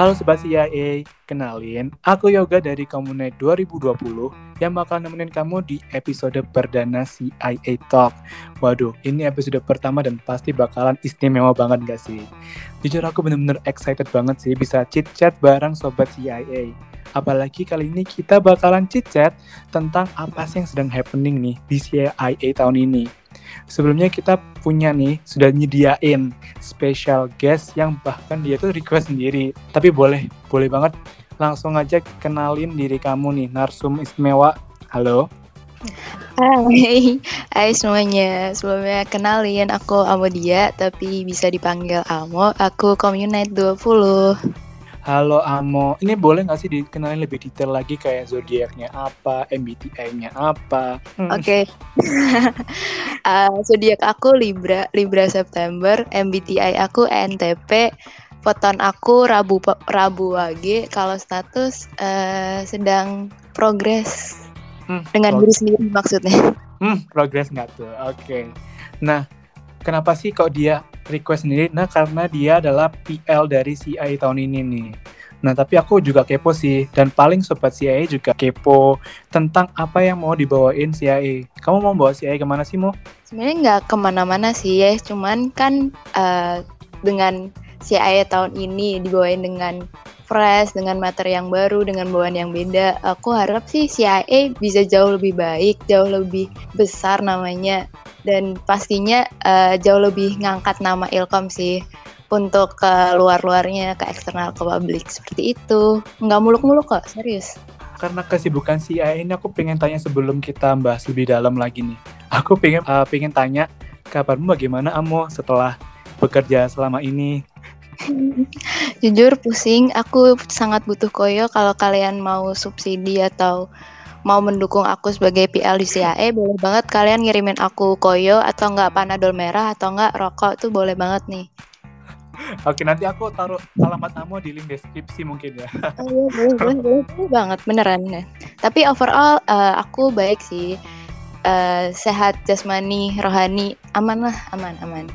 Halo Sobat CIA, kenalin, aku Yoga dari Komunet 2020 yang bakal nemenin kamu di episode perdana CIA Talk. Waduh, ini episode pertama dan pasti bakalan istimewa banget gak sih? Jujur aku bener-bener excited banget sih bisa chit-chat bareng Sobat CIA. Apalagi kali ini kita bakalan chit-chat tentang apa sih yang sedang happening nih di CIA tahun ini. Sebelumnya kita punya nih, sudah nyediain special guest yang bahkan dia tuh request sendiri. Tapi boleh, boleh banget langsung aja kenalin diri kamu nih, Narsum Istimewa. Halo. Hai, hai semuanya. Sebelumnya kenalin aku Amodia, tapi bisa dipanggil Amo. Aku Communite 20. Halo Amo, ini boleh nggak sih dikenalin lebih detail lagi kayak zodiaknya apa, MBTI-nya apa? Hmm. Oke, okay. uh, zodiak aku Libra, Libra September, MBTI aku NTP, foton aku Rabu Rabu Wage, kalau status uh, sedang progres hmm, dengan diri sendiri maksudnya. Hmm, progres nggak tuh? Oke. Okay. Nah, kenapa sih kok dia request sendiri? Nah, karena dia adalah PL dari CI tahun ini nih. Nah, tapi aku juga kepo sih, dan paling sobat CIA juga kepo tentang apa yang mau dibawain CIA. Kamu mau bawa CIA ke mana sih, Mo? Sebenarnya nggak ke mana-mana sih ya, cuman kan uh, dengan CIA tahun ini dibawain dengan fresh, dengan materi yang baru, dengan bawaan yang beda. Aku harap sih CIA bisa jauh lebih baik, jauh lebih besar namanya. Dan pastinya uh, jauh lebih ngangkat nama Ilkom sih untuk ke luar-luarnya ke eksternal ke publik. Seperti itu. Nggak muluk-muluk kok serius. Karena kesibukan si AI ini aku pengen tanya sebelum kita bahas lebih dalam lagi nih. Aku pengen uh, pengen tanya kabarmu bagaimana Amo setelah bekerja selama ini jujur pusing aku sangat butuh koyo kalau kalian mau subsidi atau mau mendukung aku sebagai PL di CAE boleh banget kalian ngirimin aku koyo atau enggak panadol merah atau enggak rokok tuh boleh banget nih. Oke nanti aku taruh alamat kamu di link deskripsi mungkin ya. Oh, iya, boleh, boleh, boleh, boleh banget beneran ya. Tapi overall uh, aku baik sih, uh, sehat jasmani, rohani, aman lah, aman, aman.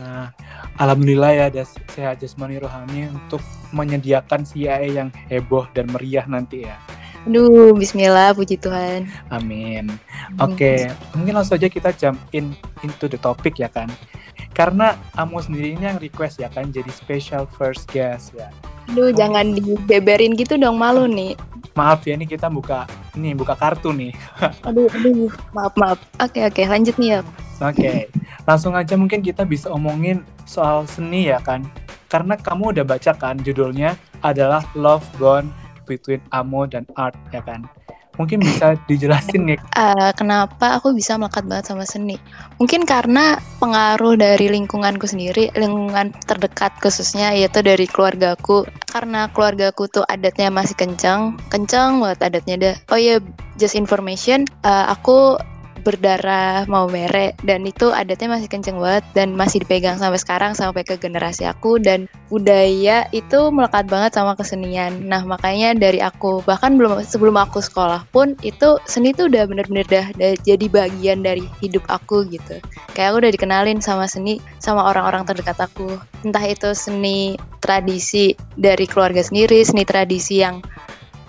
Nah, alhamdulillah ya ada sehat jasmani rohani untuk menyediakan CIA yang heboh dan meriah nanti ya. Aduh, bismillah, puji Tuhan. Amin. Oke, okay, mungkin langsung aja kita jump in into the topic ya kan. Karena Amo sendiri ini yang request ya kan jadi special first guest ya. Aduh, okay. jangan dibeberin gitu dong, malu nih. Maaf ya, ini kita buka ini buka kartu nih. aduh, aduh, maaf, maaf. Oke, oke, lanjut nih ya. Oke, okay. langsung aja mungkin kita bisa omongin soal seni ya kan. Karena kamu udah baca kan judulnya adalah Love Gone between Amo dan Art ya kan mungkin bisa dijelasin nih uh, kenapa aku bisa melekat banget sama seni? Mungkin karena pengaruh dari lingkunganku sendiri lingkungan terdekat khususnya yaitu dari keluargaku. Karena keluargaku tuh adatnya masih kencang kencang buat adatnya deh. Oh ya yeah, just information uh, aku berdarah mau merek dan itu adatnya masih kenceng banget dan masih dipegang sampai sekarang sampai ke generasi aku dan budaya itu melekat banget sama kesenian. Nah makanya dari aku bahkan belum sebelum aku sekolah pun itu seni tuh udah bener-bener dah, dah jadi bagian dari hidup aku gitu. Kayak aku udah dikenalin sama seni sama orang-orang terdekat aku. Entah itu seni tradisi dari keluarga sendiri, seni tradisi yang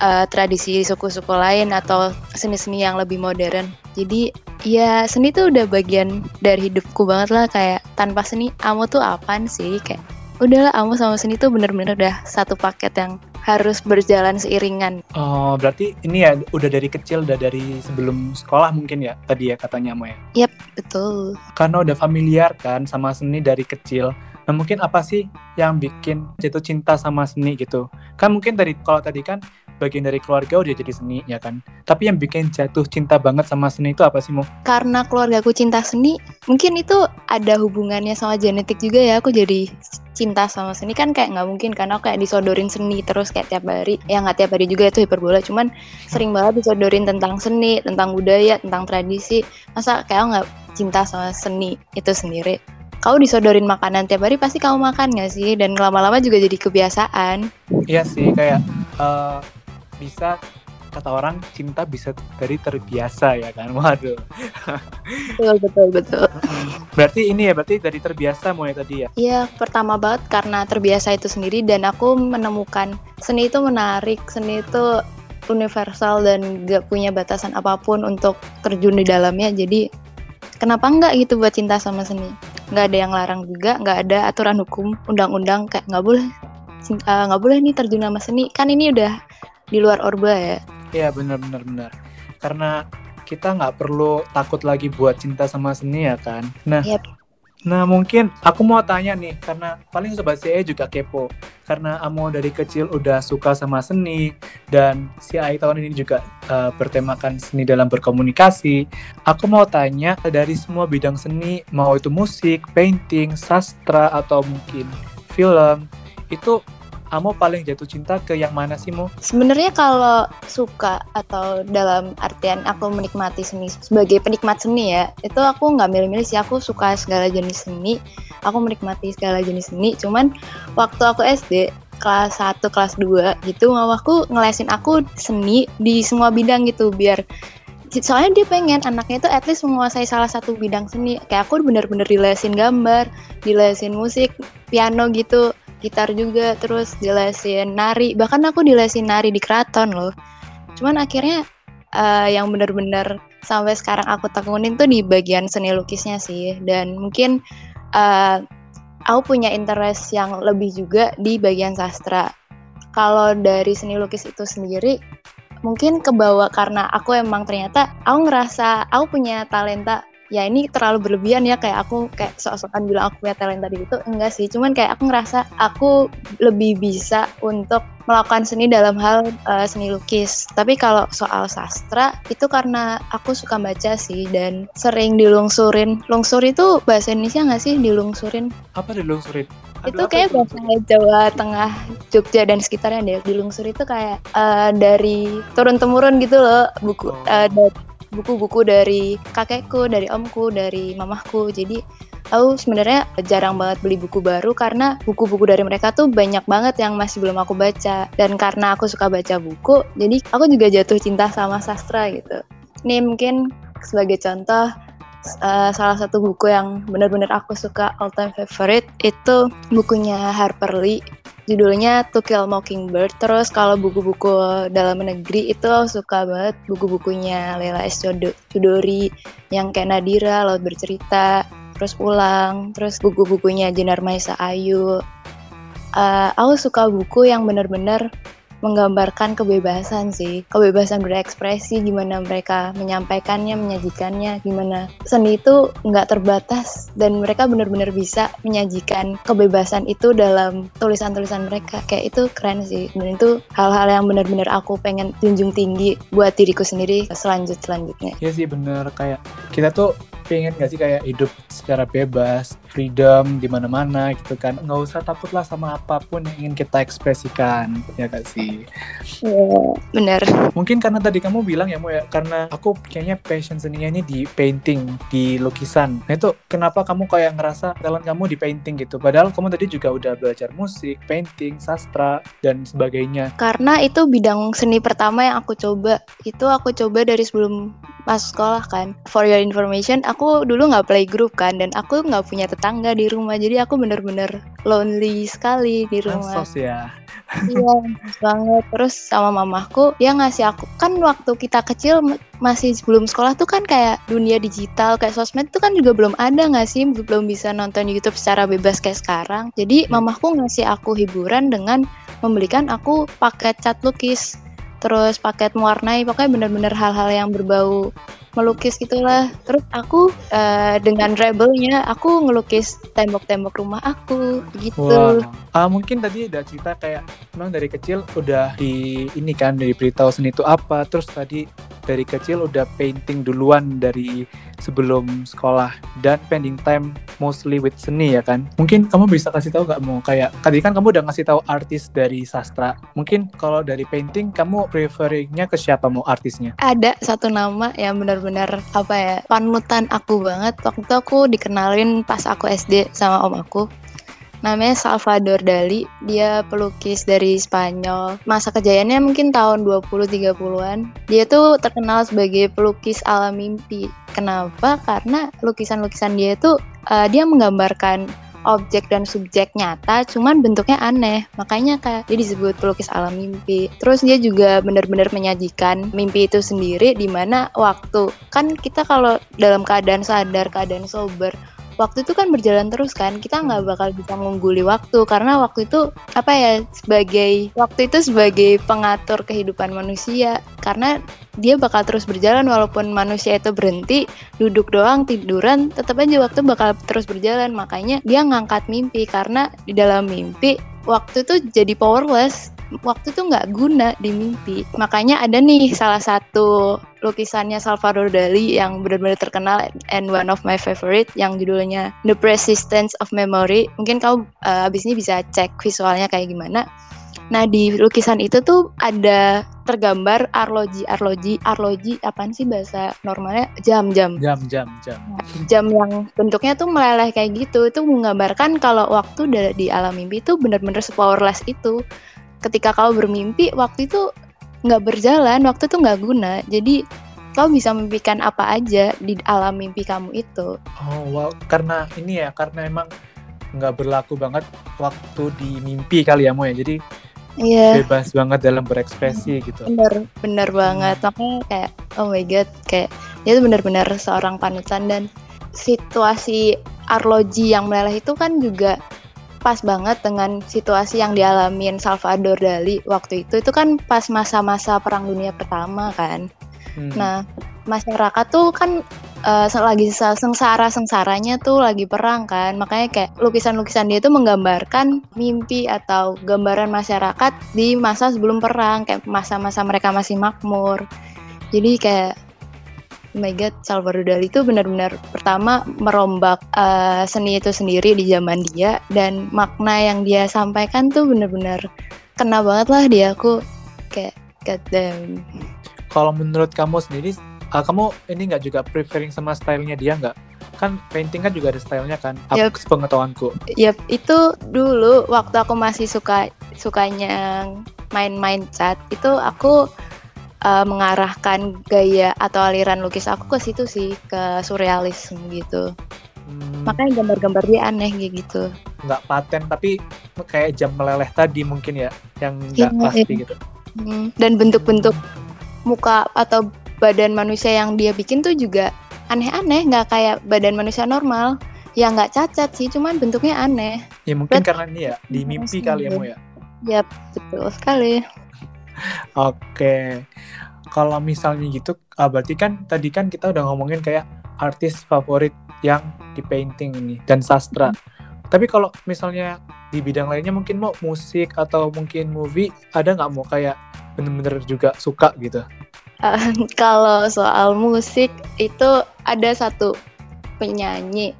uh, tradisi suku-suku lain atau seni-seni yang lebih modern. Jadi ya seni tuh udah bagian dari hidupku banget lah kayak tanpa seni kamu tuh apaan sih kayak udahlah kamu sama seni tuh bener-bener udah satu paket yang harus berjalan seiringan. Oh, berarti ini ya udah dari kecil, udah dari sebelum sekolah mungkin ya tadi ya katanya Mo ya? Yap, betul. Karena udah familiar kan sama seni dari kecil. Nah mungkin apa sih yang bikin jatuh cinta sama seni gitu? Kan mungkin dari kalau tadi kan bagian dari keluarga udah jadi seni ya kan? Tapi yang bikin jatuh cinta banget sama seni itu apa sih mo? Karena keluarga aku cinta seni mungkin itu ada hubungannya sama genetik juga ya. Aku jadi cinta sama seni kan kayak nggak mungkin karena aku kayak disodorin seni terus kayak tiap hari. Ya nggak tiap hari juga itu hiperbola. Cuman sering banget disodorin tentang seni tentang budaya tentang tradisi. Masa kayak nggak cinta sama seni itu sendiri? Kau disodorin makanan tiap hari pasti kamu makan gak sih? Dan lama-lama juga jadi kebiasaan. Iya sih kayak uh, bisa kata orang cinta bisa dari terbiasa ya kan? Waduh. Betul betul betul. Berarti ini ya berarti dari terbiasa mulai tadi ya? Iya pertama banget karena terbiasa itu sendiri dan aku menemukan seni itu menarik seni itu universal dan gak punya batasan apa pun untuk terjun di dalamnya. Jadi kenapa enggak gitu buat cinta sama seni? Nggak ada yang larang juga nggak ada aturan hukum undang-undang kayak nggak boleh eh, nggak uh, boleh nih terjun sama seni. Kan ini udah di luar orba ya iya benar benar benar karena kita nggak perlu takut lagi buat cinta sama seni ya kan nah yep. Nah mungkin aku mau tanya nih karena paling sobat CE juga kepo karena Amo dari kecil udah suka sama seni dan CI tahun ini juga uh, bertemakan seni dalam berkomunikasi. Aku mau tanya dari semua bidang seni mau itu musik, painting, sastra atau mungkin film itu Amo paling jatuh cinta ke yang mana sih Mo? Sebenarnya kalau suka atau dalam artian aku menikmati seni sebagai penikmat seni ya, itu aku nggak milih-milih sih. Aku suka segala jenis seni, aku menikmati segala jenis seni. Cuman waktu aku SD kelas 1, kelas 2 gitu, mamaku ngelesin aku seni di semua bidang gitu biar soalnya dia pengen anaknya itu at least menguasai salah satu bidang seni kayak aku bener-bener dilesin gambar dilesin musik piano gitu gitar juga terus dilesin nari. Bahkan aku dilesin nari di keraton loh. Cuman akhirnya uh, yang benar-benar sampai sekarang aku tekunin tuh di bagian seni lukisnya sih. Dan mungkin uh, aku punya interest yang lebih juga di bagian sastra. Kalau dari seni lukis itu sendiri mungkin kebawa karena aku emang ternyata aku ngerasa aku punya talenta ya ini terlalu berlebihan ya kayak aku kayak sok-sokan bilang aku punya talenta di itu enggak sih. Cuman kayak aku ngerasa aku lebih bisa untuk melakukan seni dalam hal uh, seni lukis. Tapi kalau soal sastra itu karena aku suka baca sih dan sering dilungsurin. Lungsur itu bahasa Indonesia nggak sih dilungsurin? Apa dilungsurin? Aduh, itu kayak bahasa Jawa Tengah Jogja dan sekitarnya deh. Dilungsur itu kayak uh, dari turun temurun gitu loh buku oh. uh, buku-buku dari kakekku, dari omku, dari mamahku. Jadi aku sebenarnya jarang banget beli buku baru karena buku-buku dari mereka tuh banyak banget yang masih belum aku baca. Dan karena aku suka baca buku, jadi aku juga jatuh cinta sama sastra gitu. Ini mungkin sebagai contoh uh, salah satu buku yang benar-benar aku suka all time favorite itu bukunya Harper Lee judulnya To Kill Mockingbird. Terus kalau buku-buku dalam negeri itu suka banget buku-bukunya Lela S. Chudori yang kayak Nadira, Laut Bercerita, terus Pulang, terus buku-bukunya Jenar Maisa Ayu. Uh, aku suka buku yang benar-benar menggambarkan kebebasan sih, kebebasan berekspresi, gimana mereka menyampaikannya, menyajikannya, gimana seni itu nggak terbatas dan mereka benar-benar bisa menyajikan kebebasan itu dalam tulisan-tulisan mereka. Kayak itu keren sih, dan itu hal-hal yang benar-benar aku pengen junjung tinggi buat diriku sendiri selanjut selanjutnya. Iya sih bener kayak kita tuh pengen gak sih kayak hidup secara bebas, freedom di mana-mana gitu kan. Nggak usah takutlah sama apa pun yang ingin kita ekspresikan, ya gak sih? Bener. Mungkin karena tadi kamu bilang ya, Mo ya, karena aku kayaknya passion seninya ini di painting, di lukisan. Nah itu kenapa kamu kayak ngerasa talent kamu di painting gitu? Padahal kamu tadi juga udah belajar musik, painting, sastra, dan sebagainya. Karena itu bidang seni pertama yang aku coba. Itu aku coba dari sebelum masuk sekolah kan. For your information, aku dulu nggak play group kan, dan aku nggak punya tetangga di rumah, jadi aku bener-bener lonely sekali di rumah. Ansos ya. Iya, banget. Terus sama mamahku, dia ngasih aku kan waktu kita kecil masih sebelum sekolah tuh kan kayak dunia digital, kayak sosmed tuh kan juga belum ada nggak sih, belum bisa nonton YouTube secara bebas kayak sekarang. Jadi iya. mamahku ngasih aku hiburan dengan membelikan aku paket cat lukis terus paket mewarnai pokoknya bener-bener hal-hal yang berbau melukis gitulah terus aku uh, dengan rebelnya aku ngelukis tembok-tembok rumah aku gitu wow. uh, mungkin tadi udah cerita kayak memang dari kecil udah di ini kan dari beritahu seni itu apa terus tadi dari kecil udah painting duluan dari sebelum sekolah dan spending time mostly with seni ya kan. Mungkin kamu bisa kasih tahu gak mau kayak tadi kan kamu udah ngasih tahu artis dari sastra. Mungkin kalau dari painting kamu prefernya ke siapa mau artisnya? Ada satu nama yang benar-benar apa ya panutan aku banget. Waktu aku dikenalin pas aku SD sama om aku. namanya Salvador Dali. Dia pelukis dari Spanyol. Masa kejayaannya mungkin tahun 20-30-an. Dia tuh terkenal sebagai pelukis alam mimpi. Kenapa? Karena lukisan-lukisan dia tuh uh, dia menggambarkan objek dan subjek nyata, cuman bentuknya aneh. Makanya kayak dia disebut pelukis alam mimpi. Terus dia juga benar-benar menyajikan mimpi itu sendiri di mana waktu kan kita kalau dalam keadaan sadar, keadaan sober, waktu itu kan berjalan terus kan kita nggak bakal bisa mengungguli waktu karena waktu itu apa ya sebagai waktu itu sebagai pengatur kehidupan manusia karena dia bakal terus berjalan walaupun manusia itu berhenti duduk doang tiduran tetap aja waktu bakal terus berjalan makanya dia ngangkat mimpi karena di dalam mimpi waktu itu jadi powerless waktu itu nggak guna di mimpi. Makanya ada nih salah satu lukisannya Salvador Dali yang benar-benar terkenal and one of my favorite yang judulnya The Persistence of Memory. Mungkin kau uh, abis ini bisa cek visualnya kayak gimana. Nah di lukisan itu tuh ada tergambar arloji, arloji, arloji apaan sih bahasa normalnya jam-jam. Jam-jam, jam. Jam yang bentuknya tuh meleleh kayak gitu. Itu menggambarkan kalau waktu di alam mimpi itu benar-benar sepowerless itu ketika kau bermimpi waktu itu nggak berjalan waktu itu nggak guna jadi kau bisa memimpikan apa aja di alam mimpi kamu itu oh wow karena ini ya karena emang nggak berlaku banget waktu di mimpi kali ya Mo ya jadi yeah. bebas banget dalam berekspresi hmm. gitu bener bener banget hmm. makanya kayak oh my god kayak dia tuh benar-benar seorang panutan dan situasi arloji yang meleleh itu kan juga pas banget dengan situasi yang dialamin Salvador Dali waktu itu itu kan pas masa-masa perang dunia pertama kan hmm. nah masyarakat tuh kan uh, lagi sengsara sengsaranya tuh lagi perang kan. Makanya kayak lukisan-lukisan dia tuh menggambarkan mimpi atau gambaran masyarakat di masa sebelum perang kayak masa-masa mereka masih makmur. Jadi kayak oh my god Salvador Dali itu benar-benar pertama merombak uh, seni itu sendiri di zaman dia dan makna yang dia sampaikan tuh benar-benar kena banget lah di aku. Kayak god. Kalau menurut kamu sendiri, uh, kamu ini nggak juga preferring sama stylenya dia nggak? Kan painting kan juga ada stylenya kan? Yep. Pengetahuanku. Yap, itu dulu waktu aku masih suka sukanya main-main cat itu aku uh, mengarahkan gaya atau aliran lukis aku ke situ sih ke surrealisme gitu hmm. makanya gambar-gambar dia aneh gitu nggak paten tapi kayak jam meleleh tadi mungkin ya yang nggak ya, pasti ya. gitu hmm. dan bentuk-bentuk muka atau badan manusia yang dia bikin tuh juga aneh-aneh nggak kayak badan manusia normal ya nggak cacat sih cuman bentuknya aneh ya mungkin But, karena ini ya di mimpi kali ya mu ya ya betul sekali Oke. Kalau misalnya gitu, uh, berarti kan tadi kan kita udah ngomongin kayak artis favorit yang di painting ini dan sastra. Tapi kalau misalnya di bidang lainnya mungkin mau musik atau mungkin movie, ada nggak mau kayak bener-bener juga suka gitu? Uh, kalau soal musik itu ada satu penyanyi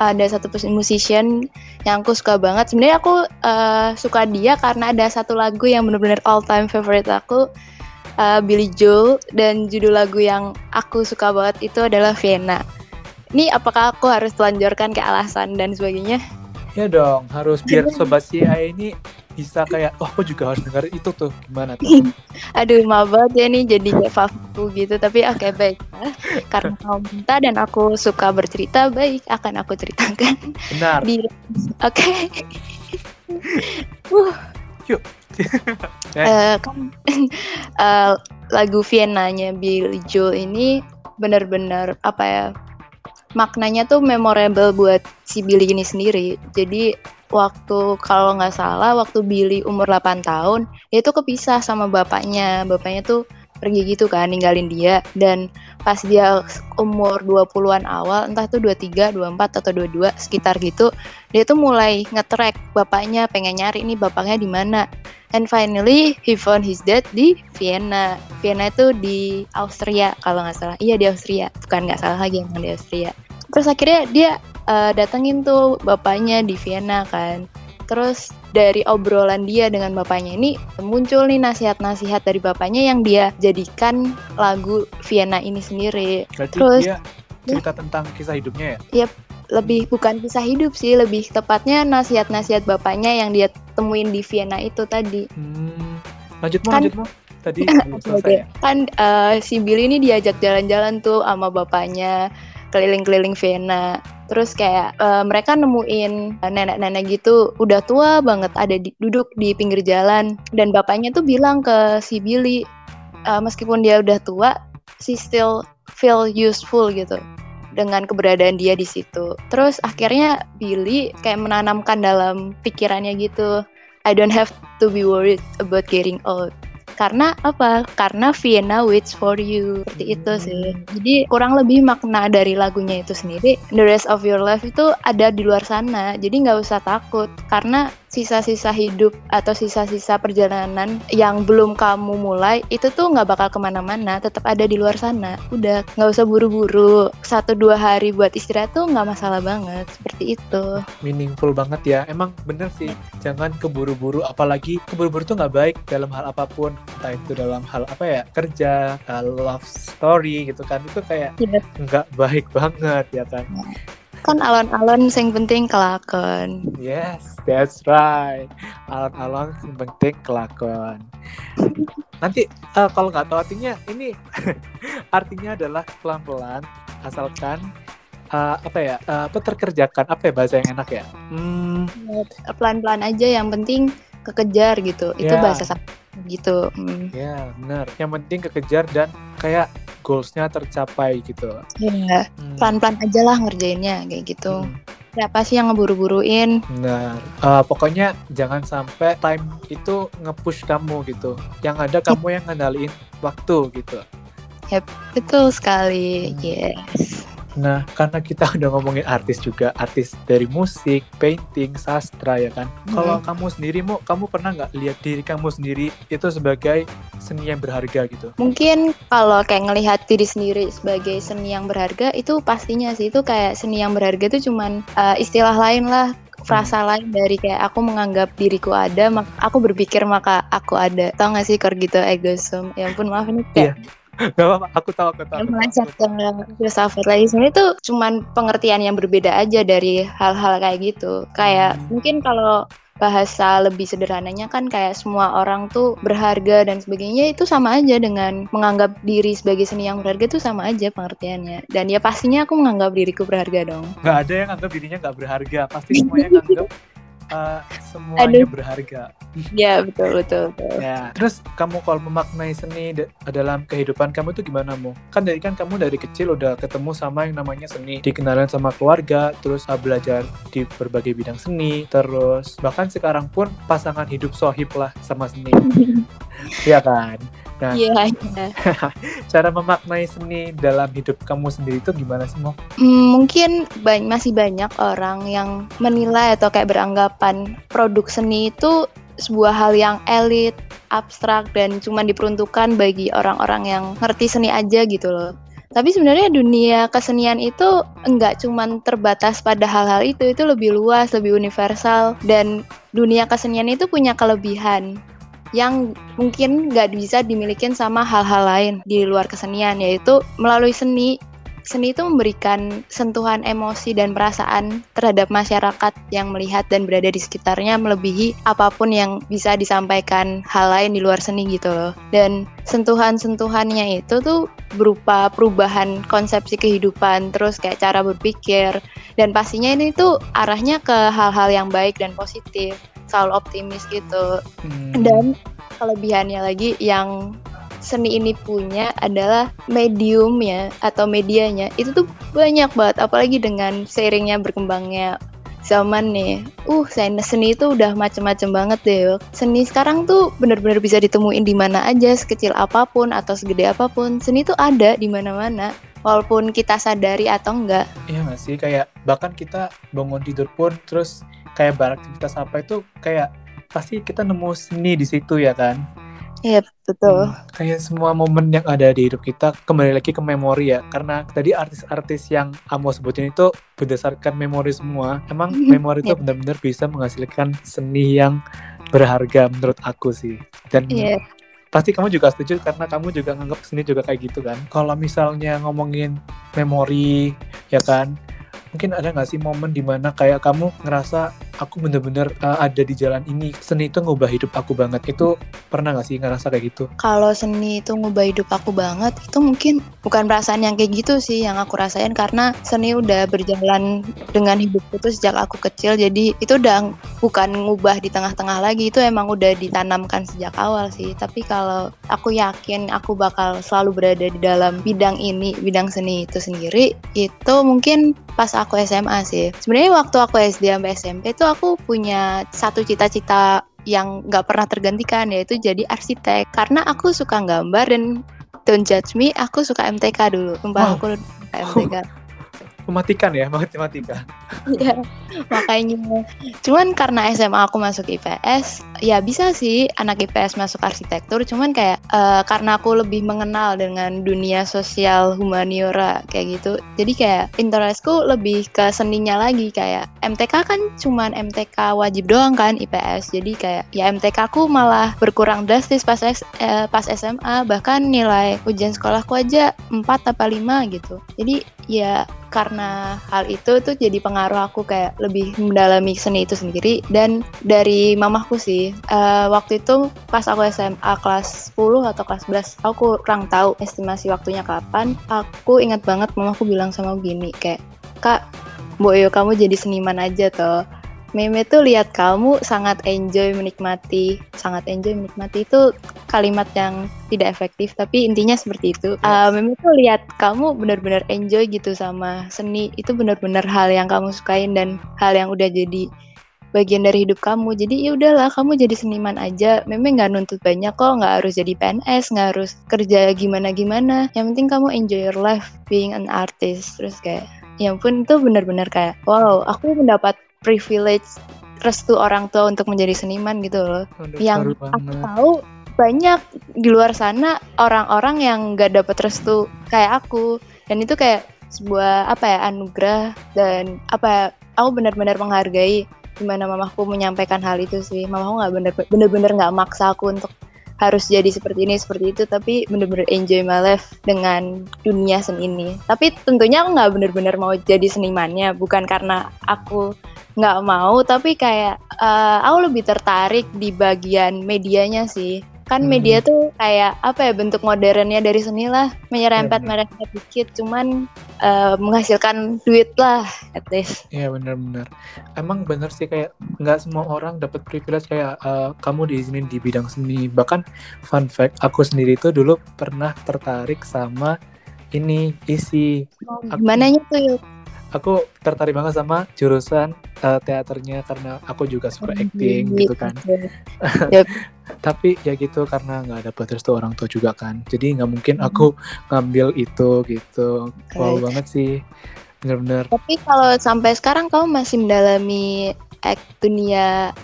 ada satu musician yang aku suka banget. Sebenarnya aku uh, suka dia karena ada satu lagu yang benar-benar all time favorite aku, uh, Billy Joel dan judul lagu yang aku suka banget itu adalah Vienna. Ini apakah aku harus telanjurkan ke alasan dan sebagainya? Ya dong, harus biar sobat CIA ini bisa kayak oh aku juga harus dengar itu tuh gimana tuh? Aduh maaf banget ya nih jadi fafu gitu tapi oke okay, baik. Karena kau minta dan aku suka bercerita baik akan aku ceritakan. Benar. Oke. Okay. uh. yuk. Uh, kan uh, lagu Vienna-nya Billy Joel ini benar-benar apa ya maknanya tuh memorable buat si Billy ini sendiri. Jadi waktu kalau nggak salah waktu Billy umur 8 tahun dia tuh kepisah sama bapaknya. Bapaknya tuh pergi gitu kan ninggalin dia. Dan pas dia umur 20-an awal entah tuh 23, 24 atau 22 sekitar gitu dia tuh mulai ngetrek bapaknya pengen nyari nih bapaknya di mana and finally he found his dad di Vienna Vienna itu di Austria kalau nggak salah iya di Austria bukan nggak salah lagi emang di Austria terus akhirnya dia uh, datengin tuh bapaknya di Vienna kan. Terus dari obrolan dia dengan bapaknya ini muncul nih nasihat-nasihat dari bapaknya yang dia jadikan lagu Vienna ini sendiri. Berarti Terus dia cerita ya, tentang kisah hidupnya ya? Yep, lebih bukan kisah hidup sih, lebih tepatnya nasihat-nasihat bapaknya yang dia temuin di Vienna itu tadi. Hmm. Lanjut mau, Kan- lanjut mau. Tadi selesai ya? Kan eh, si Billy ini diajak jalan-jalan tuh sama bapaknya keliling-keliling Vienna. Terus kayak eh, mereka nemuin nenek-nenek gitu udah tua banget ada di, duduk di pinggir jalan dan bapaknya tuh bilang ke si Billy eh, meskipun dia udah tua, she still feel useful gitu dengan keberadaan dia di situ. Terus akhirnya Billy kayak menanamkan dalam pikirannya gitu, I don't have to be worried about getting old. Karena apa? Karena Vienna waits for you. Seperti itu sih. Jadi kurang lebih makna dari lagunya itu sendiri, the rest of your life itu ada di luar sana. Jadi nggak usah takut. Karena sisa-sisa hidup atau sisa-sisa perjalanan yang belum kamu mulai itu tuh nggak bakal ke mana-mana. Tetap ada di luar sana. Udah nggak usah buru-buru. Satu dua hari buat istirahat tuh nggak masalah banget. Seperti itu. meaningful banget ya. Emang bener sih, jangan keburu-buru. Apalagi keburu-buru tuh nggak baik dalam hal apa pun. Entah itu dalam hal apa ya, kerja, love story gitu kan. Itu kayak Iya. nggak baik banget ya kan. Kan alon-alon yang penting kelakon. Yes, that's right. Alon-alon yang penting kelakon. Nanti uh, kalau nggak tahu artinya, ini artinya adalah pelan-pelan, asalkan uh, apa ya, uh, apa terkerjakan, apa ya bahasa yang enak ya? Hmm, Pelan-pelan aja yang penting kekejar gitu. Itu Ya. bahasa gitu. Hmm. Ya, benar. Yang penting kekejar dan kayak goalsnya tercapai gitu. Iya, Hmm. pelan-pelan aja lah ngerjainnya kayak gitu. Hmm, Siapa sih yang ngeburu-buruin? Benar. Eh, pokoknya jangan sampai time itu nge-push kamu gitu. Yang ada kamu yang ngendaliin waktu gitu. Betul sekali. Hmm. Yes. Nah, karena kita udah ngomongin artis juga, artis dari musik, painting, sastra ya kan. Kalau kamu sendiri, mau kamu pernah nggak lihat diri kamu sendiri itu sebagai seni yang berharga gitu? Mungkin kalau kayak ngelihat diri sendiri sebagai seni yang berharga itu pastinya sih itu kayak seni yang berharga itu cuman uh, istilah lain lah frasa lain dari kayak aku menganggap diriku ada, aku berpikir maka aku ada. Tau gak sih kor gitu egoism? Ya ampun maaf ini kayak Gak apa-apa, aku tahu, aku tahu. tahu. ke filsafat lagi sebenarnya itu cuman pengertian yang berbeda aja dari hal-hal kayak gitu kayak Hmm. mungkin kalau bahasa lebih sederhananya kan kayak semua orang tuh berharga dan sebagainya itu sama aja dengan menganggap diri sebagai seni yang berharga itu sama aja pengertiannya dan ya pastinya aku menganggap diriku berharga dong Nggak ada yang anggap dirinya nggak berharga. Pasti semuanya nganggap uh, semuanya Aduh. berharga. ya betul betul betul Ya. Terus kamu kalau memaknai seni da- dalam kehidupan kamu itu gimana mu? Kan dari kan kamu dari kecil udah ketemu sama yang namanya seni, dikenalin sama keluarga, terus uh, belajar di berbagai bidang seni, terus bahkan sekarang pun pasangan hidup sohib lah sama seni, Iya kan? Nah, Iya, iya. cara memaknai seni dalam hidup kamu sendiri itu gimana sih Mo? Hmm, mungkin ba- masih banyak orang yang menilai atau kayak beranggapan produk seni itu sebuah hal yang elit, abstrak dan cuma diperuntukkan bagi orang-orang yang ngerti seni aja gitu loh. Tapi sebenarnya dunia kesenian itu enggak cuma terbatas pada hal-hal itu, itu lebih luas, lebih universal dan dunia kesenian itu punya kelebihan yang mungkin nggak bisa dimiliki sama hal-hal lain di luar kesenian yaitu melalui seni seni itu memberikan sentuhan emosi dan perasaan terhadap masyarakat yang melihat dan berada di sekitarnya melebihi apa pun yang bisa disampaikan hal lain di luar seni gitu loh. Dan sentuhan-sentuhannya itu tuh berupa perubahan konsepsi kehidupan, terus kayak cara berpikir dan pastinya ini tuh arahnya ke hal-hal yang baik dan positif, selalu optimis gitu. Hmm, Dan kelebihannya lagi yang seni ini punya adalah mediumnya atau medianya itu tuh banyak banget apalagi dengan seiringnya berkembangnya zaman nih. Uh, seni seni itu udah macem-macem banget deh. Seni sekarang tuh bener-bener bisa ditemuin di mana aja, sekecil apa pun atau segede apa pun. Seni tuh ada di mana-mana. Walaupun kita sadari atau enggak. Iya nggak sih? Kayak bahkan kita bangun tidur pun terus kayak beraktivitas apa itu kayak pasti kita nemu seni di situ ya kan? Iya, betul. Hmm, kayak semua momen yang ada di hidup kita kembali lagi ke memori ya karena tadi artis-artis yang Amo sebutin itu berdasarkan memori semua emang memori itu Iya. benar-benar bisa menghasilkan seni yang berharga menurut aku sih dan Iya. pasti kamu juga setuju karena kamu juga nganggap seni juga kayak gitu kan kalau misalnya ngomongin memori ya kan mungkin ada nggak sih momen di mana kayak kamu ngerasa aku bener-bener uh, ada di jalan ini. Seni itu ngubah hidup aku banget. Itu pernah nggak sih ngerasa kayak gitu? Kalau seni itu ngubah hidup aku banget itu mungkin bukan perasaan yang kayak gitu sih yang aku rasain. Karena seni udah berjalan dengan hidupku tuh sejak aku kecil. Jadi itu udah bukan ngubah di tengah-tengah lagi. Itu emang udah ditanamkan sejak awal sih. Tapi kalau aku yakin aku bakal selalu berada di dalam bidang ini bidang seni itu sendiri itu mungkin pas aku SMA sih. Sebenarnya waktu aku SD sampai SMP itu aku punya satu cita-cita yang nggak pernah tergantikan yaitu jadi arsitek karena aku suka gambar dan don't judge me aku suka MTK dulu sumpah wow. aku MTK mematikan ya matematika Iya, makanya. Cuman karena SMA aku masuk IPS, ya bisa sih anak IPS masuk arsitektur. Cuman kayak uh, karena aku lebih mengenal dengan dunia sosial humaniora kayak gitu. Jadi kayak interestku lebih ke seninya lagi kayak MTK kan cuman MTK wajib doang kan IPS. Jadi kayak ya MTK aku malah berkurang drastis pas eh, pas SMA. Bahkan nilai ujian sekolahku aja 4 apa 5 gitu. Jadi ya karena hal itu tuh jadi pengaruh aku kayak lebih mendalami seni itu sendiri dan dari mamahku sih uh, waktu itu pas aku SMA kelas 10 atau kelas 11 aku kurang tahu estimasi waktunya kapan. Aku ingat banget mamaku bilang sama gini kayak kak Boyo kamu jadi seniman aja toh. Meme tuh lihat kamu sangat enjoy menikmati, sangat enjoy menikmati. Itu kalimat yang tidak efektif, tapi intinya seperti itu. Yes. Uh, Meme tuh lihat kamu benar-benar enjoy gitu sama seni, itu benar-benar hal yang kamu sukain dan hal yang udah jadi bagian dari hidup kamu. Jadi ya udahlah, kamu jadi seniman aja. Meme nggak nuntut banyak kok, nggak harus jadi PNS, nggak harus kerja gimana-gimana. Yang penting kamu enjoy your life being an artist. Terus kayak ya pun itu benar-benar kayak wow aku mendapat privilege restu orang tua untuk menjadi seniman gitu loh. Aduh, yang aku tahu banyak di luar sana orang-orang yang gak dapet restu kayak aku dan itu kayak sebuah apa ya anugerah dan apa ya aku benar-benar menghargai gimana mamaku menyampaikan hal itu sih. Mamaku nggak bener-bener nggak maksa aku untuk harus jadi seperti ini seperti itu tapi bener-bener enjoy my life dengan dunia seni ini. Tapi tentunya aku nggak bener-bener mau jadi senimannya bukan karena aku nggak mau tapi kayak uh, aku lebih tertarik di bagian medianya sih kan hmm. media tuh kayak apa ya bentuk modernnya dari seni lah menyerempet ya, merempet dikit cuman uh, menghasilkan duit lah at least. Iya benar-benar. Emang bener sih kayak nggak semua orang dapat privilege kayak uh, kamu diizinin di bidang seni. Bahkan fun fact aku sendiri tuh dulu pernah tertarik sama ini isi. Oh, gimana tuh? yuk aku tertarik banget sama jurusan uh, teaternya karena aku juga suka oh, acting gitu kan. yep. Tapi ya gitu karena nggak ada restu orang tua juga kan. Jadi nggak mungkin hmm. aku ngambil itu gitu. Okay. Wow banget sih. Bener-bener. Tapi kalau sampai sekarang kamu masih mendalami act dunia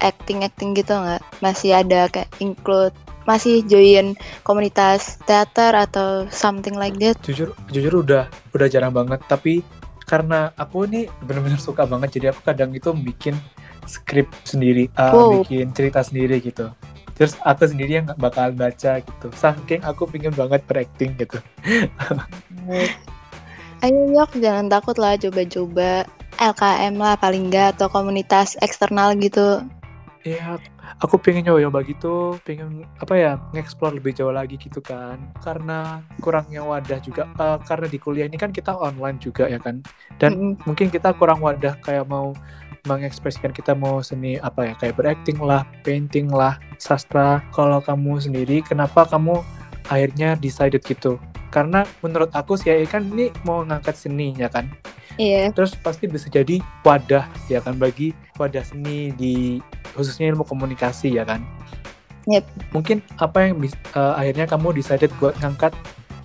acting-acting gitu nggak? Masih ada kayak include masih join komunitas teater atau something like that? Jujur, jujur udah udah jarang banget. Tapi karena aku ini benar-benar suka banget jadi aku kadang itu bikin skrip sendiri uh, wow. bikin cerita sendiri gitu terus aku sendiri yang bakal baca gitu saking aku pengen banget berakting gitu ayo yok jangan takut lah coba-coba LKM lah paling enggak atau komunitas eksternal gitu Iya, aku pengen nyoba-nyoba gitu, pengen apa ya, ngeksplor lebih jauh lagi gitu kan. Karena kurangnya wadah juga, uh, karena di kuliah ini kan kita online juga ya kan. Dan mm -hmm. mungkin kita kurang wadah kayak mau mengekspresikan kita mau seni apa ya, kayak berakting lah, painting lah, sastra. Kalau kamu sendiri, kenapa kamu akhirnya decided gitu? Karena menurut aku sih kan ini mau ngangkat seni ya kan. Iya. Terus pasti bisa jadi wadah ya kan bagi wadah seni di khususnya ilmu komunikasi ya kan. Yep. Mungkin apa yang uh, akhirnya kamu decided buat ngangkat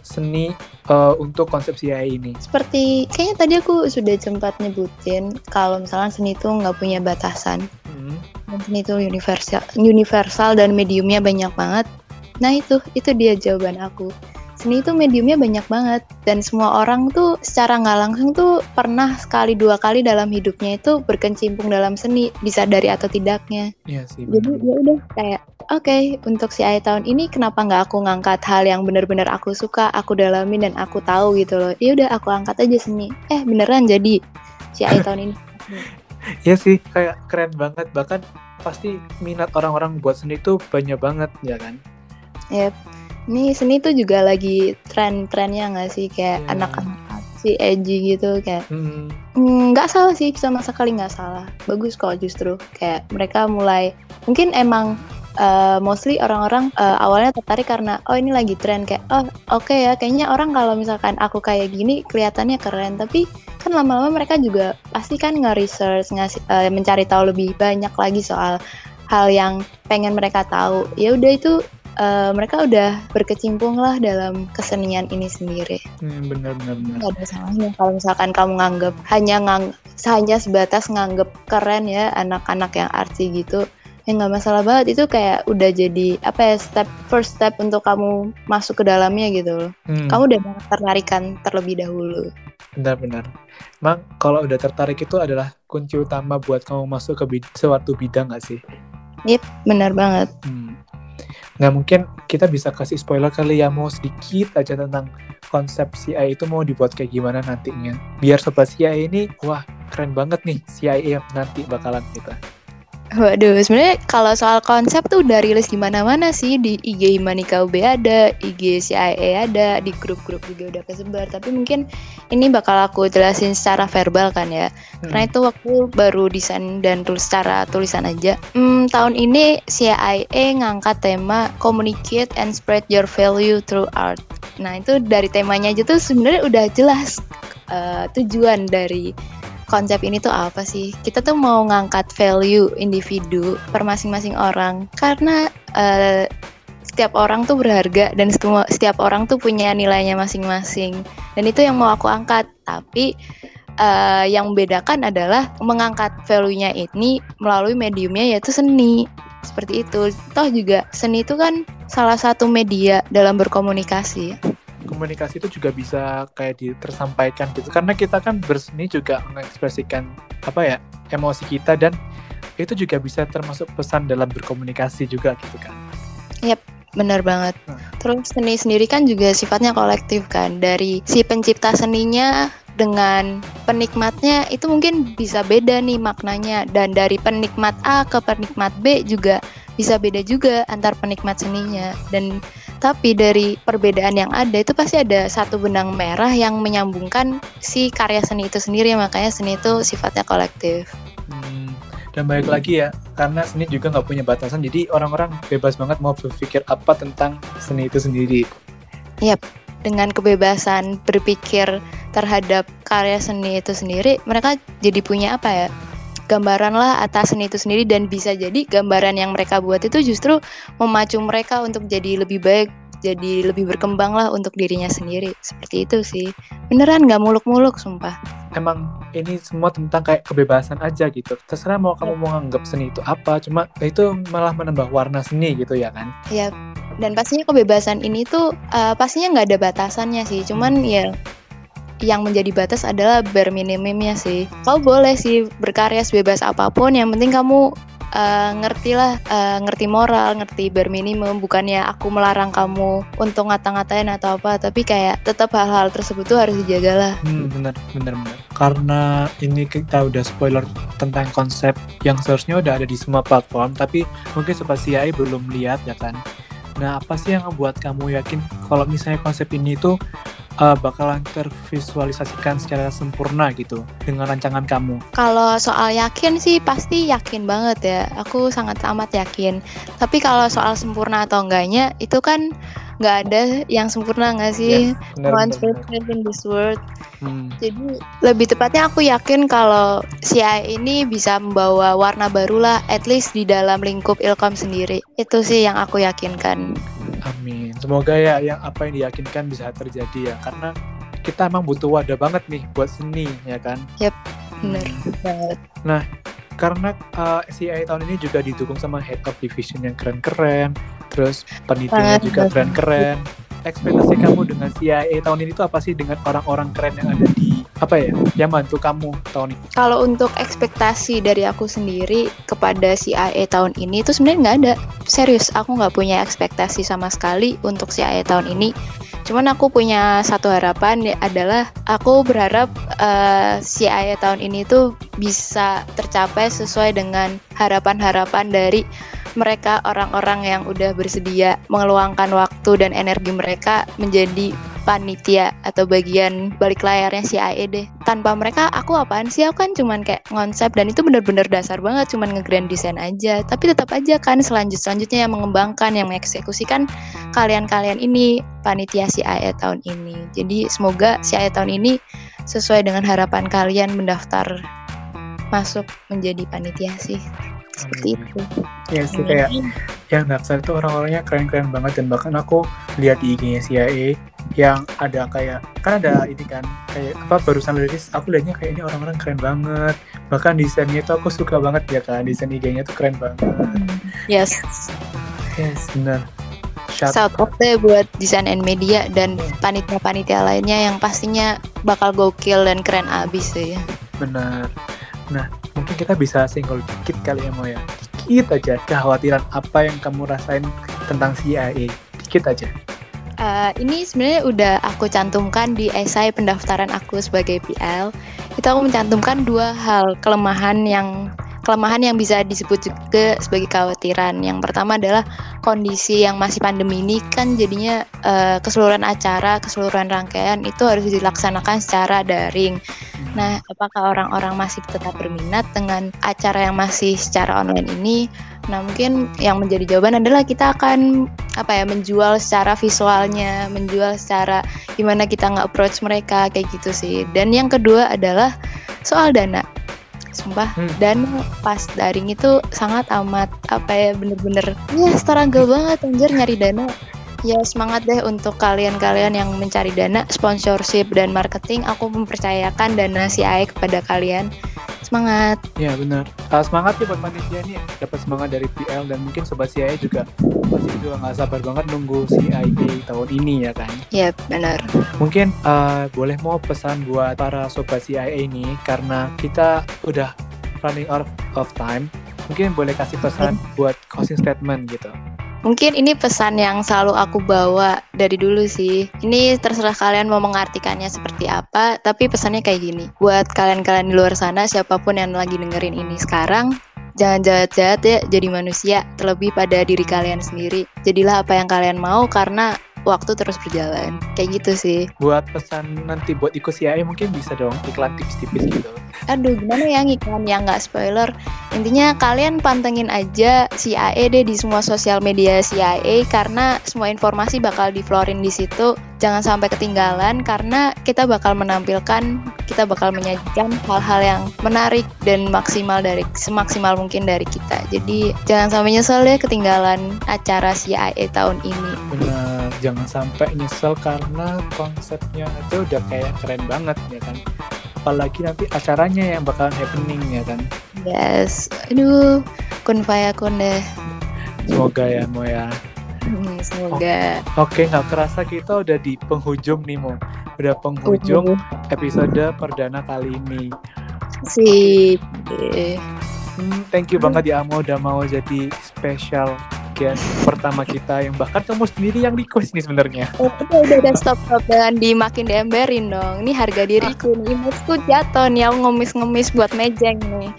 seni uh, untuk konsep CI ini? Seperti kayaknya tadi aku sudah sempat nyebutin kalau misalnya seni itu nggak punya batasan. Hmm. Seni itu universal, universal dan mediumnya banyak banget. Nah itu itu dia jawaban aku seni itu mediumnya banyak banget dan semua orang tuh secara nggak langsung tuh pernah sekali dua kali dalam hidupnya itu berkecimpung dalam seni bisa dari atau tidaknya Iya sih. jadi ya udah kayak oke untuk si Ai tahun ini kenapa nggak aku ngangkat hal yang benar-benar aku suka aku dalamin dan aku tahu gitu loh ya udah aku angkat aja seni eh beneran jadi si Ai tahun ini Iya sih, kayak keren banget. Bahkan pasti minat orang-orang buat seni itu banyak banget, ya kan? Ini seni tuh juga lagi tren-trennya nggak sih? Kayak Iya. anak-anak si edgy gitu kayak Hmm, Hmm, nggak salah sih sama sekali nggak salah. Bagus kok justru. Kayak mereka mulai mungkin emang uh, mostly orang-orang uh, awalnya tertarik karena oh ini lagi tren. Kayak oh oke ya kayaknya orang kalau misalkan aku kayak gini kelihatannya keren. Tapi kan lama-lama mereka juga pasti kan nge-research ngasih uh, mencari tahu lebih banyak lagi soal hal yang pengen mereka tahu. Ya udah itu uh, mereka udah berkecimpung lah dalam kesenian ini sendiri. Hmm, bener nggak ada salahnya kalau misalkan kamu nganggep hanya ngang hanya sebatas nganggep keren ya anak-anak yang artsy gitu ya nggak masalah banget. Itu kayak udah jadi apa ya step first step untuk kamu masuk ke dalamnya gitu loh. Hmm, kamu udah tertarikan terlebih dahulu. Benar-benar. Emang kalau udah tertarik itu adalah kunci utama buat kamu masuk ke bid- suatu bidang gak sih? benar banget. Hmm. Nah mungkin kita bisa kasih spoiler kali ya mau sedikit aja tentang konsep CIA itu mau dibuat kayak gimana nantinya. Biar sobat CIA ini wah keren banget nih CIA nanti bakalan kita. Waduh, sebenarnya kalau soal konsep tuh udah rilis di mana-mana sih di IG Himanika UB ada, IG CIA ada, di grup-grup juga udah kesebar. Tapi mungkin ini bakal aku jelasin secara verbal kan ya. Karena itu aku baru desain dan tulis secara tulisan aja. Hmm, tahun ini CIA ngangkat tema Communicate and Spread Your Value Through Art. Nah itu dari temanya aja tuh sebenarnya udah jelas eh, tujuan dari konsep ini tuh apa sih? Kita tuh mau ngangkat value individu per masing-masing orang karena eh, setiap orang tuh berharga dan setiap orang tuh punya nilainya masing-masing dan itu yang mau aku angkat. Tapi eh, yang membedakan adalah mengangkat value-nya ini melalui mediumnya yaitu seni. Seperti itu. Toh juga seni itu kan salah satu media dalam berkomunikasi. Komunikasi itu juga bisa kayak ditersampaikan gitu karena kita kan berseni juga mengekspresikan apa ya emosi kita dan itu juga bisa termasuk pesan dalam berkomunikasi juga gitu kan. Bener banget. Hmm. Terus seni sendiri kan juga sifatnya kolektif kan. Dari si pencipta seninya dengan penikmatnya itu mungkin bisa beda nih maknanya. Dan dari penikmat A ke penikmat B juga bisa beda juga antar penikmat seninya. Dan tapi dari perbedaan yang ada itu pasti ada satu benang merah yang menyambungkan si karya seni itu sendiri. Makanya seni itu sifatnya kolektif. Hmm, dan balik lagi ya, karena seni juga nggak punya batasan, jadi orang-orang bebas banget mau berpikir apa tentang seni itu sendiri. Dengan kebebasan berpikir terhadap karya seni itu sendiri, mereka jadi punya apa ya? Gambaran lah atas seni itu sendiri dan bisa jadi gambaran yang mereka buat itu justru memacu mereka untuk jadi lebih baik, jadi lebih berkembang lah untuk dirinya sendiri. Seperti itu sih. Beneran nggak muluk-muluk, sumpah. Emang ini semua tentang kayak kebebasan aja gitu. Terserah mau kamu mau nganggap seni itu apa, cuma itu malah menambah warna seni gitu ya kan. Ya, dan pastinya kebebasan ini tuh uh, pastinya nggak ada batasannya sih. Cuman ya yang menjadi batas adalah bare minimumnya sih. Kau boleh sih berkarya sebebas apa pun, yang penting kamu uh, ngerti lah, uh, ngerti moral, ngerti bare minimum. Bukannya aku melarang kamu untuk ngata-ngatain atau apa, tapi kayak tetap hal-hal tersebut tuh harus dijaga lah. Hmm, bener, bener, bener. Karena ini kita udah spoiler tentang konsep yang seharusnya udah ada di semua platform, tapi mungkin Sobat CI belum lihat ya kan. Nah, apa sih yang membuat kamu yakin kalau misalnya konsep ini tuh uh, bakalan tervisualisasikan secara sempurna gitu dengan rancangan kamu? Kalau soal yakin sih pasti yakin banget ya. Aku sangat amat yakin. Tapi kalau soal sempurna atau enggaknya itu kan nggak ada yang sempurna nggak sih? Yes, bener, One perfect in this world. Hmm, Jadi lebih tepatnya aku yakin kalau CI ini bisa membawa warna baru lah, at least di dalam lingkup Ilkom sendiri. Itu sih yang aku yakinkan. Amin. Semoga ya yang apa yang diyakinkan bisa terjadi ya, karena kita emang butuh wadah banget nih buat seni ya kan. Bener banget. karena uh, CI tahun ini juga didukung sama head of division yang keren-keren, terus penelitiannya juga keren-keren. ekspektasi kamu dengan CIA tahun ini tuh apa sih dengan orang-orang keren yang ada di apa ya yang bantu kamu tahun ini? Kalau untuk ekspektasi dari aku sendiri kepada CIA tahun ini itu sebenarnya nggak ada. Serius, aku nggak punya ekspektasi sama sekali untuk CIA tahun ini. Cuman aku punya satu harapan ya adalah aku berharap uh, CIA tahun ini tuh bisa tercapai sesuai dengan harapan-harapan dari mereka orang-orang yang udah bersedia mengeluangkan waktu dan energi mereka menjadi panitia atau bagian balik layarnya si AE deh. Tanpa mereka aku apaan sih? Aku kan cuman kayak konsep dan itu bener-bener dasar banget cuman nge-grand design aja. Tapi tetap aja kan selanjut selanjutnya yang mengembangkan, yang mengeksekusikan kalian-kalian ini panitia si AE tahun ini. Jadi semoga si AE tahun ini sesuai dengan harapan kalian mendaftar masuk menjadi panitia sih seperti itu. Ya sih kayak yang daftar itu orang-orangnya keren-keren banget dan bahkan aku lihat di IG-nya CIA yang ada kayak kan ada ini kan kayak apa barusan rilis aku lihatnya kayak ini orang-orang keren banget. Bahkan desainnya itu aku suka banget ya kan desain IG-nya tuh keren banget. Yes. Yes benar. Shout out deh buat desain and media dan panitia-panitia lainnya yang pastinya bakal gokil dan keren abis sih ya. Benar. Nah, mungkin kita bisa single dikit kali ya mau ya. Dikit aja kekhawatiran apa yang kamu rasain tentang CIA dikit aja. Uh, ini sebenarnya udah aku cantumkan di esai pendaftaran aku sebagai PL. Itu aku mencantumkan dua hal kelemahan yang kelemahan yang bisa disebut juga sebagai kekhawatiran. Yang pertama adalah kondisi yang masih pandemi ini kan jadinya uh, keseluruhan acara, keseluruhan rangkaian itu harus dilaksanakan secara daring. Nah, apakah orang-orang masih tetap berminat dengan acara yang masih secara online ini? Nah, mungkin yang menjadi jawaban adalah kita akan apa ya menjual secara visualnya, menjual secara gimana kita nggak approach mereka kayak gitu sih. Dan yang kedua adalah soal dana sumpah. Hmm. dan pas daring itu sangat amat apa ya bener-bener ya struggle banget anjir nyari dana. Ya semangat deh untuk kalian-kalian yang mencari dana sponsorship dan marketing. Aku mempercayakan dana CIA kepada kalian semangat. Ya benar. Uh, semangat ya buat panitia nih dapat semangat dari PL dan mungkin sobat CIA juga pasti juga nggak sabar banget nunggu CIA tahun ini ya kan? Ya benar. Mungkin uh, boleh mau pesan buat para sobat CIA ini karena kita udah running out of time. Mungkin boleh kasih pesan buat closing statement gitu Mungkin ini pesan yang selalu aku bawa dari dulu sih. Ini terserah kalian mau mengartikannya seperti apa, tapi pesannya kayak gini. Buat kalian-kalian di luar sana, siapa pun yang lagi dengerin ini sekarang, jangan jahat-jahat ya jadi manusia, terlebih pada diri kalian sendiri. Jadilah apa yang kalian mau karena waktu terus berjalan. Kayak gitu sih. Buat pesan nanti buat ikut CIA mungkin bisa dong iklan tipis-tipis gitu. Aduh gimana ya iklan yang nggak spoiler? Intinya kalian pantengin aja CIA deh di semua sosial media CIA karena semua informasi bakal diflorin di situ. Jangan sampai ketinggalan karena kita bakal menampilkan kita bakal menyajikan hal-hal yang menarik dan maksimal dari semaksimal mungkin dari kita. Jadi jangan sampai nyesel deh ketinggalan acara CIA tahun ini. Benar jangan sampai nyesel karena konsepnya aja udah kayak keren banget ya kan? Apalagi nanti acaranya yang bakalan happening ya kan? Yes. Aduh kun kun deh. Semoga ya mau ya. Hmm, semoga. Oke okay, nggak kerasa kita udah di penghujung nih mo. Udah penghujung episode perdana kali ini. Sih okay. hmm, thank you banget ya Amo udah mau jadi special guest pertama kita yang bahkan kamu sendiri yang request nih sebenarnya. Oh, udah, udah, stop stop jangan dimakin diemberin dong. Ini harga diriku nih, imasku jatuh nih, aku ngemis-ngemis buat mejeng nih.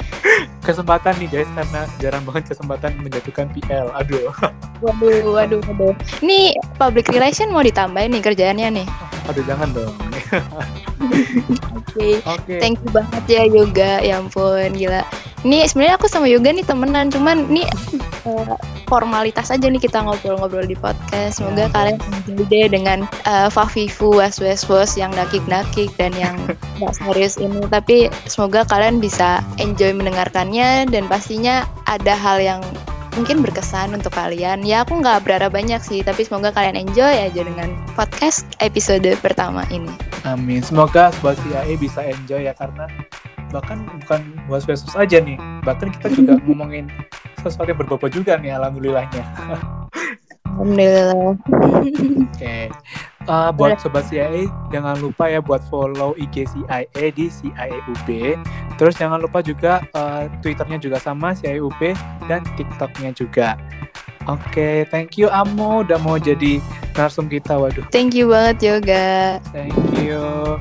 Kesempatan nih guys, karena jarang banget kesempatan menjatuhkan PL. Aduh. Waduh, waduh, waduh. Ini public relation mau ditambahin nih kerjaannya nih. Aduh, jangan dong. Oke. Okay. Okay. Thank you banget ya Yoga. Ya ampun, gila. Ini sebenarnya aku sama Yoga nih temenan, cuman ini uh, formalitas aja nih kita ngobrol-ngobrol di podcast. Semoga ya, kalian enjoy deh dengan uh, Fafifu was was was yang nakik-nakik dan yang nggak serius ini. Tapi semoga kalian bisa enjoy mendengarkannya dan pastinya ada hal yang mungkin berkesan untuk kalian. Ya aku nggak berharap banyak sih, tapi semoga kalian enjoy aja dengan podcast episode pertama ini. Amin. Semoga Sobat CIA bisa enjoy ya karena bahkan bukan was versus aja nih, bahkan kita juga ngomongin sesuatu yang berbobot juga nih alhamdulillahnya. Alhamdulillah. Oke. Uh, buat sobat CIA jangan lupa ya buat follow IG CIA di CIAUB. Terus jangan lupa juga uh, Twitternya juga sama CIAUB dan TikToknya juga. Oke, thank you Amo udah mau jadi narsum kita. Waduh, Thank you banget Yoga. thank you.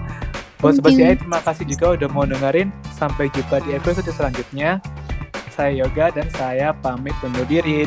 Buat sobat. CIA terima kasih juga udah mau dengerin. Sampai jumpa di episode selanjutnya. Saya Yoga dan saya pamit undur diri.